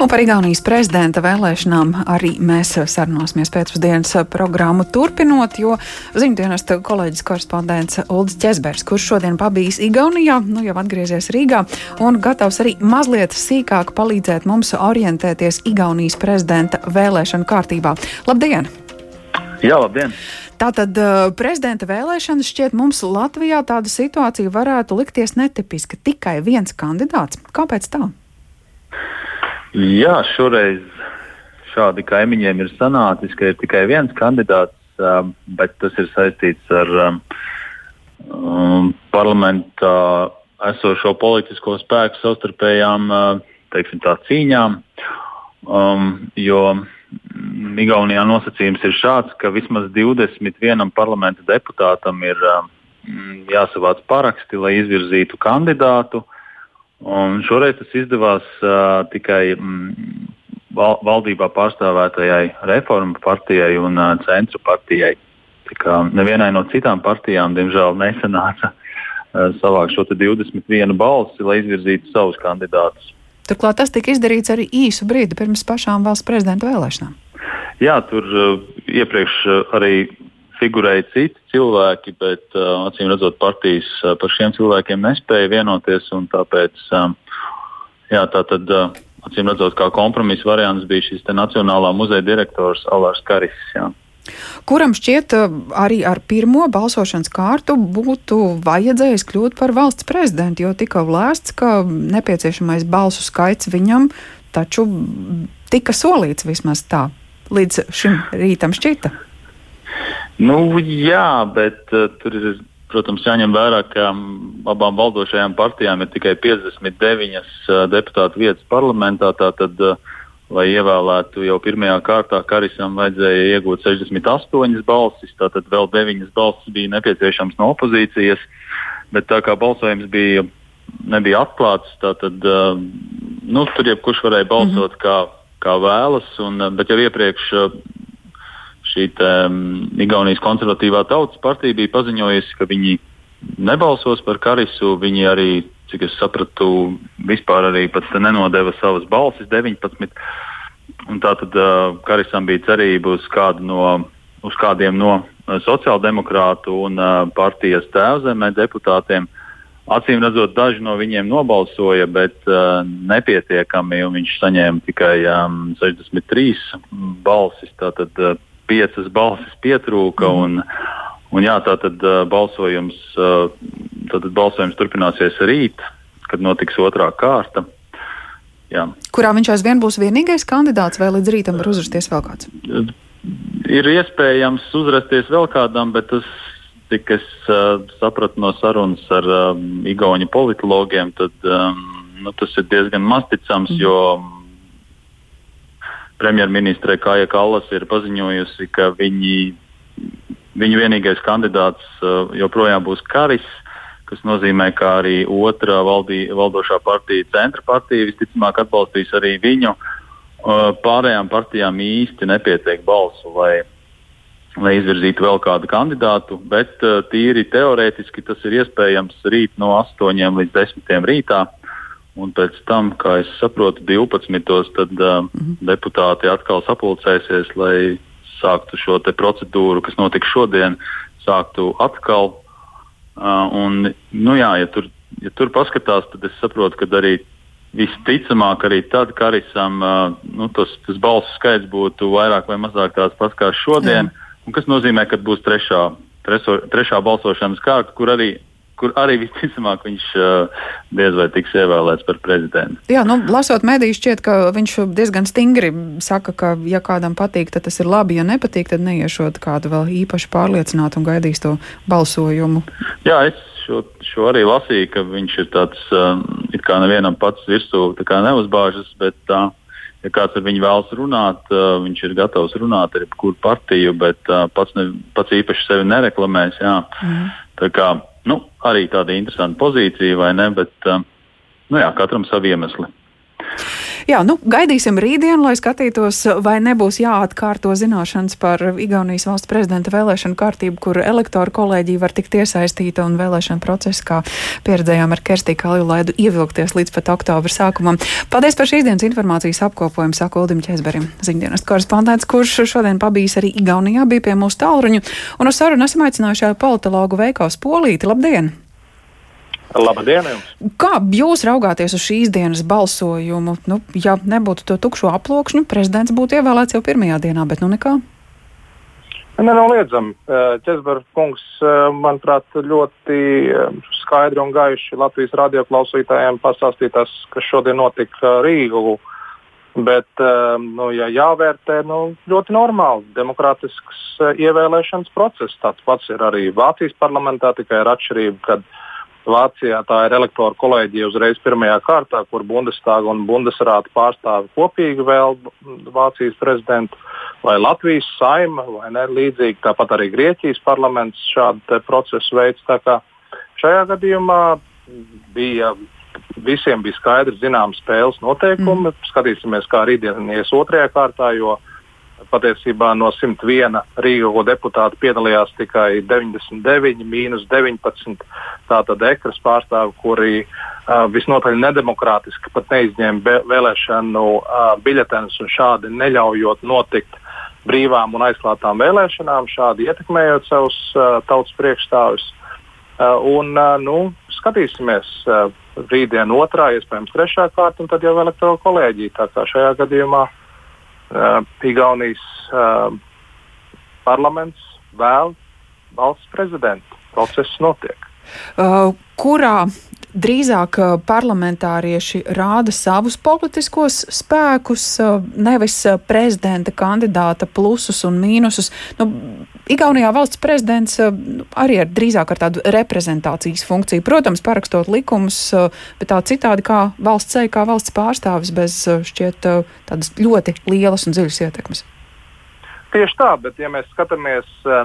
Un par Igaunijas prezidenta vēlēšanām arī mēs sarunāsimies pēcpusdienas programmu turpinot, jo ziņdienas kolēģis korespondents Uldis Česbergs, kurš šodien pabijis Igaunijā, nu jau atgriezies Rīgā un gatavs arī mazliet sīkāk palīdzēt mums orientēties Igaunijas prezidenta vēlēšanu kārtībā. Labdien! Jā, labdien! Tātad uh, prezidenta vēlēšanas šķiet mums Latvijā tāda situācija varētu likties netipiska. Tikai viens kandidāts. Kāpēc tā? Jā, šoreiz šādi kaimiņiem ir sanācis, ka ir tikai viens kandidāts, um, bet tas ir saistīts ar um, um, parlamentā esošo politisko spēku savstarpējām uh, teiksim, tā, cīņām. Um, jo Igaunijā nosacījums ir šāds, ka vismaz 21 parlamenta deputātam ir um, jāsavāc paraksti, lai izvirzītu kandidātu. Un šoreiz tas izdevās uh, tikai mm, val, valdībā pārstāvētajai reformu partijai un uh, centru partijai. Tā kā nevienai no citām partijām, diemžēl, nesanāca uh, savākt šo 21 balsi, lai izvirzītu savus kandidātus. Turklāt tas tika izdarīts arī īsu brīdi pirms pašām valsts prezidenta vēlēšanām. Jā, tur uh, iepriekš uh, arī figurēja citi cilvēki, bet uh, acīm redzot, partijas uh, par šiem cilvēkiem nespēja vienoties. Tāpēc, um, jā, tā tad, uh, acīm redzot, kā kompromisa variants bija šis Nacionālā muzeja direktors Alārs Karis. Jā. Kuram šķiet, uh, arī ar pirmo balsošanas kārtu būtu vajadzējis kļūt par valsts prezidentu, jo tika lēsts, ka nepieciešamais balsu skaits viņam taču tika solīts vismaz tā. Līdz šim rītam šķita. Nu, jā, bet uh, tur ir, protams, jāņem vērā, ka abām valdošajām partijām ir tikai 59 uh, deputātu vietas parlamentā. Tātad, uh, lai ievēlētu jau pirmajā kārtā, Karisam vajadzēja iegūt 68 balsis, tātad vēl 9 balsis bija nepieciešams no opozīcijas. Bet tā kā balsojums bija, nebija atklāts, tad uh, nu, tur jebkurš varēja balsot mm -hmm. kā, kā vēlas. Un, bet jau iepriekš uh, šī tā, um, Igaunijas konservatīvā tautas partija bija paziņojusi, ka viņi nebalsos par Karisu. Viņi arī, cik es sapratu, vispār arī nenodeva savas balsis 19. Un tātad uh, Karisam bija cerība uz, kādu no, uz kādiem no uh, sociāldemokrātu un uh, partijas tēvzemē deputātiem. Acīm redzot, daži no viņiem nobalsoja, bet uh, nepietiekami. Viņš saņēma tikai um, 63 balsis. Tātad, uh, piecas balsis pietrūka. Mm. Un, un jā, tātad uh, balsojums, tātad balsojums turpināsies rīt, kad notiks otrā kārta. Jā. Kurā viņš aizvien būs vienīgais kandidāts, vai līdz rītam var uzrasties vēl kāds? Ir iespējams uzrasties vēl kādam, bet tas, cik es uh, sapratu no sarunas ar um, Igaunijas politologiem, tad um, nu, tas ir diezgan masticams, mm. jo premjerministre Kāja Kallas ir paziņojusi, ka viņi, viņu vienīgais kandidāts uh, joprojām būs Karis, kas nozīmē, ka arī otrā valdī, valdošā partija, centra partija, visticamāk atbalstīs arī viņu. Uh, pārējām partijām īsti nepietiek balsu, lai, lai izvirzītu vēl kādu kandidātu, bet uh, tīri teorētiski tas ir iespējams rīt no 8 līdz 10 rītā. Un pēc tam, kā es saprotu, 12. tad uh, mm -hmm. deputāti atkal sapulcēsies, lai sāktu šo procedūru, kas notiks šodien, sāktu atkal. Uh, un, nu jā, ja tur, ja tur paskatās, tad es saprotu, ka arī visticamāk arī tad Karisam uh, nu, tas, tas balsu skaits būtu vairāk vai mazāk tāds pats kā šodien, jā. kas nozīmē, ka būs trešā, treso, trešā balsošanas kārta, kur arī kur arī visticamāk viņš uh, diez vai tiks ievēlēts par prezidentu. Jā, nu, lasot mediju, šķiet, ka viņš diezgan stingri saka, ka, ja kādam patīk, tad tas ir labi, ja nepatīk, tad neiešot kādu vēl īpaši pārliecinātu un gaidīs to balsojumu. Jā, es šo, šo arī lasīju, ka viņš ir tāds, uh, it kā nevienam pats virsū neuzbāžas, bet tā. Uh, ja kāds ar viņu vēlas runāt, uh, viņš ir gatavs runāt ar jebkuru partiju, bet uh, pats, ne, pats īpaši sevi nereklamēs. Jā. Mm. Tā kā nu, arī tāda interesanta pozīcija, vai ne? Bet, uh, nu jā, katram savi iemesli. Jā, nu, gaidīsim rītdienu, lai skatītos, vai nebūs jāatkārto zināšanas par Igaunijas valsts prezidenta vēlēšanu kārtību, kur elektoru kolēģija var tikt iesaistīta un vēlēšana procesa, kā pieredzējām ar Kerstī Kaljulaidu, ievilkties līdz pat oktobra sākumam. Paldies par šīs dienas informācijas apkopojumu, saka Uldim Čezberim, ziņdienas korespondents, kurš šodien pabijis arī Igaunijā, bija pie mūsu tālruņu, un uz sarunu esam aicinājuši politologu Veikaus Polīti. Labdien! Labdien! Kā jūs raugāties uz šīs dienas balsojumu? Nu, ja nebūtu to tukšo aploksņu, prezidents būtu ievēlēts jau pirmajā dienā, bet nu nekā. Nenoliedzami. Česbergs kungs, manuprāt, ļoti skaidri un gaiši Latvijas radioklausītājiem pastāstīja tas, kas šodien notika Rīgā. Bet, nu, ja jāvērtē, nu, ļoti normāli demokrātisks ievēlēšanas process. Tāds pats ir arī Vācijas parlamentā, tikai ar atšķirību, ka Vācijā tā ir elektoru kolēģija uzreiz pirmajā kārtā, kur Bundestāga un Bundesrāta pārstāvi kopīgi vēl Vācijas prezidentu, vai Latvijas saima, vai ne līdzīgi. Tāpat arī Grieķijas parlaments šādu procesu veids. Šajā gadījumā bija, visiem bija skaidrs zināms spēles noteikumi. Mm. Skatīsimies, kā rītdien ies otrajā kārtā, jo uh, Patiesībā no 101 Rīgas deputāta piedalījās tikai 99, mīnus 19. Tātad ekras pārstāvi, kuri uh, visnotaļ nedemokrātiski pat neizņēma vēlēšanu uh, biļetenus un šādi neļaujot notikt brīvām un aizklātām vēlēšanām, šādi ietekmējot savus uh, tautas priekšstāvus. Uh, un, uh, nu, skatīsimies uh, rītdien otrā, iespējams trešā kārta, un tad jau elektoru kolēģija. Tā kā šajā gadījumā uh, uh, Igaunijas uh, parlaments vēl valsts prezidentu. Process notiek. Uh, kurā drīzāk parlamentārieši rāda savus politiskos spēkus, nevis prezidenta kandidāta plusus un mīnusus. Nu, Igaunijā valsts prezidents arī ir drīzāk ar tādu reprezentācijas funkciju. Protams, parakstot likumus, bet tā citādi kā valsts ceļa, kā valsts pārstāvis bez šķiet tādas ļoti lielas un dziļas ietekmes. Tieši tā, bet ja mēs skatāmies uh,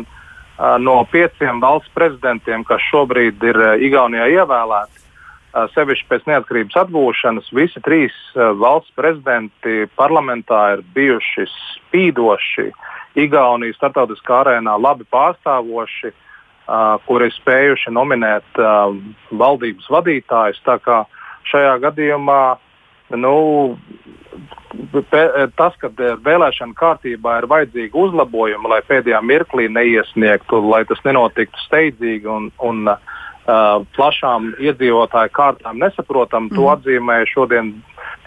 no pieciem valsts prezidentiem, kas šobrīd ir Igaunijā ievēlēti, sevišķi pēc neatkarības atgūšanas, visi trīs valsts prezidenti parlamentā ir bijuši spīdoši, Igaunijas starptautiskā arēnā labi pārstāvoši, kuri ir spējuši nominēt valdības vadītājus. Šajā gadījumā nu, tas, ka vēlēšana kārtībā ir vajadzīgi uzlabojumi, lai pēdējā mirklī neiesniegtu, lai tas nenotiktu steidzīgi un, un uh, uh, plašām iedzīvotāju kārtām nesaprotam. Mm. To atzīmēja šodien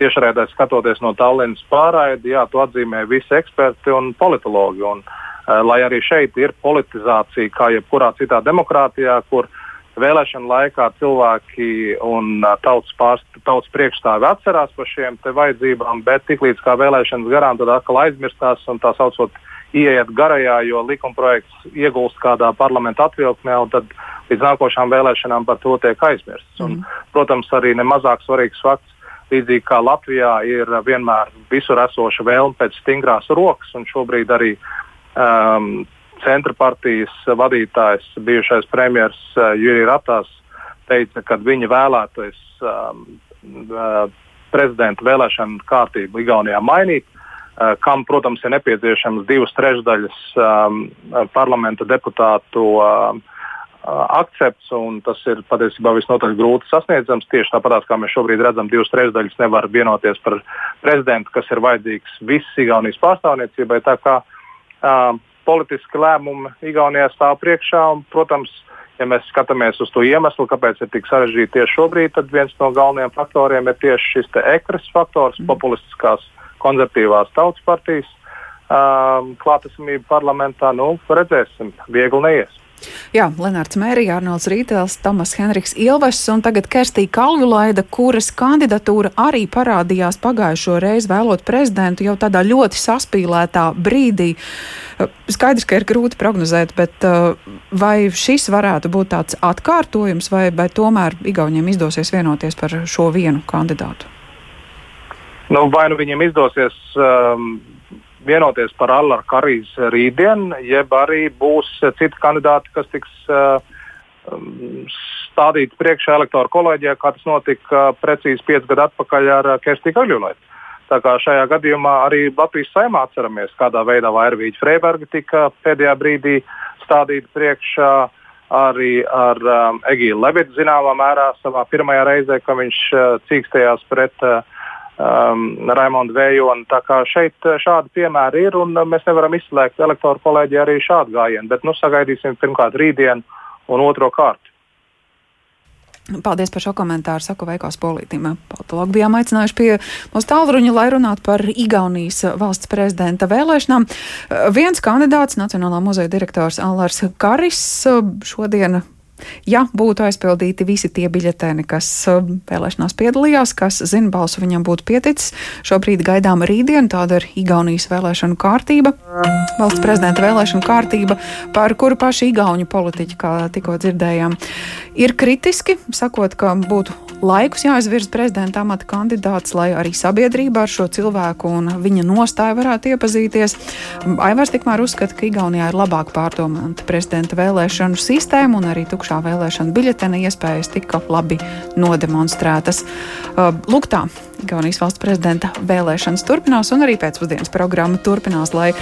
tiešraidē skatoties no Tallinas pārraidi. Jā, to atzīmē visi eksperti un politologi. Un, uh, lai arī šeit ir politizācija, kā jebkurā citā demokrātijā, kur vēlēšana laikā cilvēki un tautas, pārst, tautas priekšstāvi atcerās par šiem vajadzībām, bet tiklīdz kā vēlēšanas garām, tad atkal aizmirstās un tā saucot ieiet garajā, jo likumprojekts iegulst kādā parlamenta atvilknē, un tad līdz nākošām vēlēšanām par to tiek aizmirsts. Mm. Un, protams, arī nemazāk svarīgs fakts, līdzīgi kā Latvijā ir vienmēr visur esoša vēlme pēc stingrās rokas, un šobrīd arī um, centra partijas vadītājs, bijušais premjerministrs uh, Jurijs Ratās, teica, ka viņa vēlētos um, prezidenta vēlēšanu kārtību Igaunijā mainīt. Uh, kam, protams, ir nepieciešams divas trešdaļas um, parlamenta deputātu um, akcepts, un tas ir patiesībā visnotaļ grūti sasniedzams. Tieši tāpat kā mēs šobrīd redzam, divas trešdaļas nevar vienoties par prezidentu, kas ir vajadzīgs visas Igaunijas pārstāvniecībai. Tā kā uh, politiski lēmumi Igaunijā stāv priekšā, un, protams, ja mēs skatāmies uz to iemeslu, kāpēc ir tik sarežģīti tieši šobrīd, tad viens no galvenajiem faktoriem ir tieši šis ekras faktors, mm. populistiskās konservatīvās tautas partijas um, klātesamība parlamentā. Nu, redzēsim, viegli neies. Jā, Lenārds Mērija, Arnolds Rītēls, Tomas Henriks Ilvests un tagad Kerstī Kalvulaida, kuras kandidatūra arī parādījās pagājušo reizi vēlot prezidentu jau tādā ļoti saspīlētā brīdī. Skaidrs, ka ir grūti prognozēt, bet uh, vai šis varētu būt tāds atkārtojums, vai, vai tomēr Igauniem izdosies vienoties par šo vienu kandidātu? Nu, vai nu viņiem izdosies um, vienoties par Allara Karīs rītdien, jeb arī būs citi kandidāti, kas tiks uh, stādīti priekšā elektoru kolēģijā, kā tas notika precīzi pieci gadi atpakaļ ar uh, Kerstīnu Kaļulaitu. Tā kā šajā gadījumā arī Latvijas saimā atceramies, kādā veidā Vairvīģa Freiberga tika pēdējā brīdī stādīta priekšā. Arī ar um, Egīlu Levitu zināmā mērā savā pirmajā reizē, kad viņš uh, cīkstējās pret uh, um, Raimondu Vējonu. Tā kā šeit šādi piemēri ir, un mēs nevaram izslēgt elektoru kolēģi arī šādu gājienu. Bet nu, sagaidīsim pirmkārt rītdienu un otro kārtu. Paldies par šo komentāru. Saku Veikos Polītim. Politologi bijām aicinājuši pie mūsu tālruņa, lai runātu par Igaunijas valsts prezidenta vēlēšanām. Viens kandidāts, Nacionālā muzeja direktors Alārs Karis, šodien ja būtu aizpildīti visi tie biļetēni, kas uh, vēlēšanās piedalījās, kas zina, balsu viņam būtu pieticis. Šobrīd gaidām rītdienu, tāda ir Igaunijas vēlēšanu kārtība, valsts prezidenta vēlēšanu kārtība, par kuru paši Igauņu politiķi, kā tikko dzirdējām, ir kritiski, sakot, ka būtu laikus jāizvirza prezidenta amata kandidāts, lai arī sabiedrība ar šo cilvēku un viņa nostāju varētu iepazīties. Aivars tikmēr uzskata, ka Igaunijā ir labāk pārdomāta prezidenta vēlēšanu sistēma un arī tukšā vēlēšana biļetena iespējas tika labi nodemonstrētas. Uh, lūk tā, Igaunijas valsts prezidenta vēlēšanas turpinās un arī pēcpusdienas programma turpinās, lai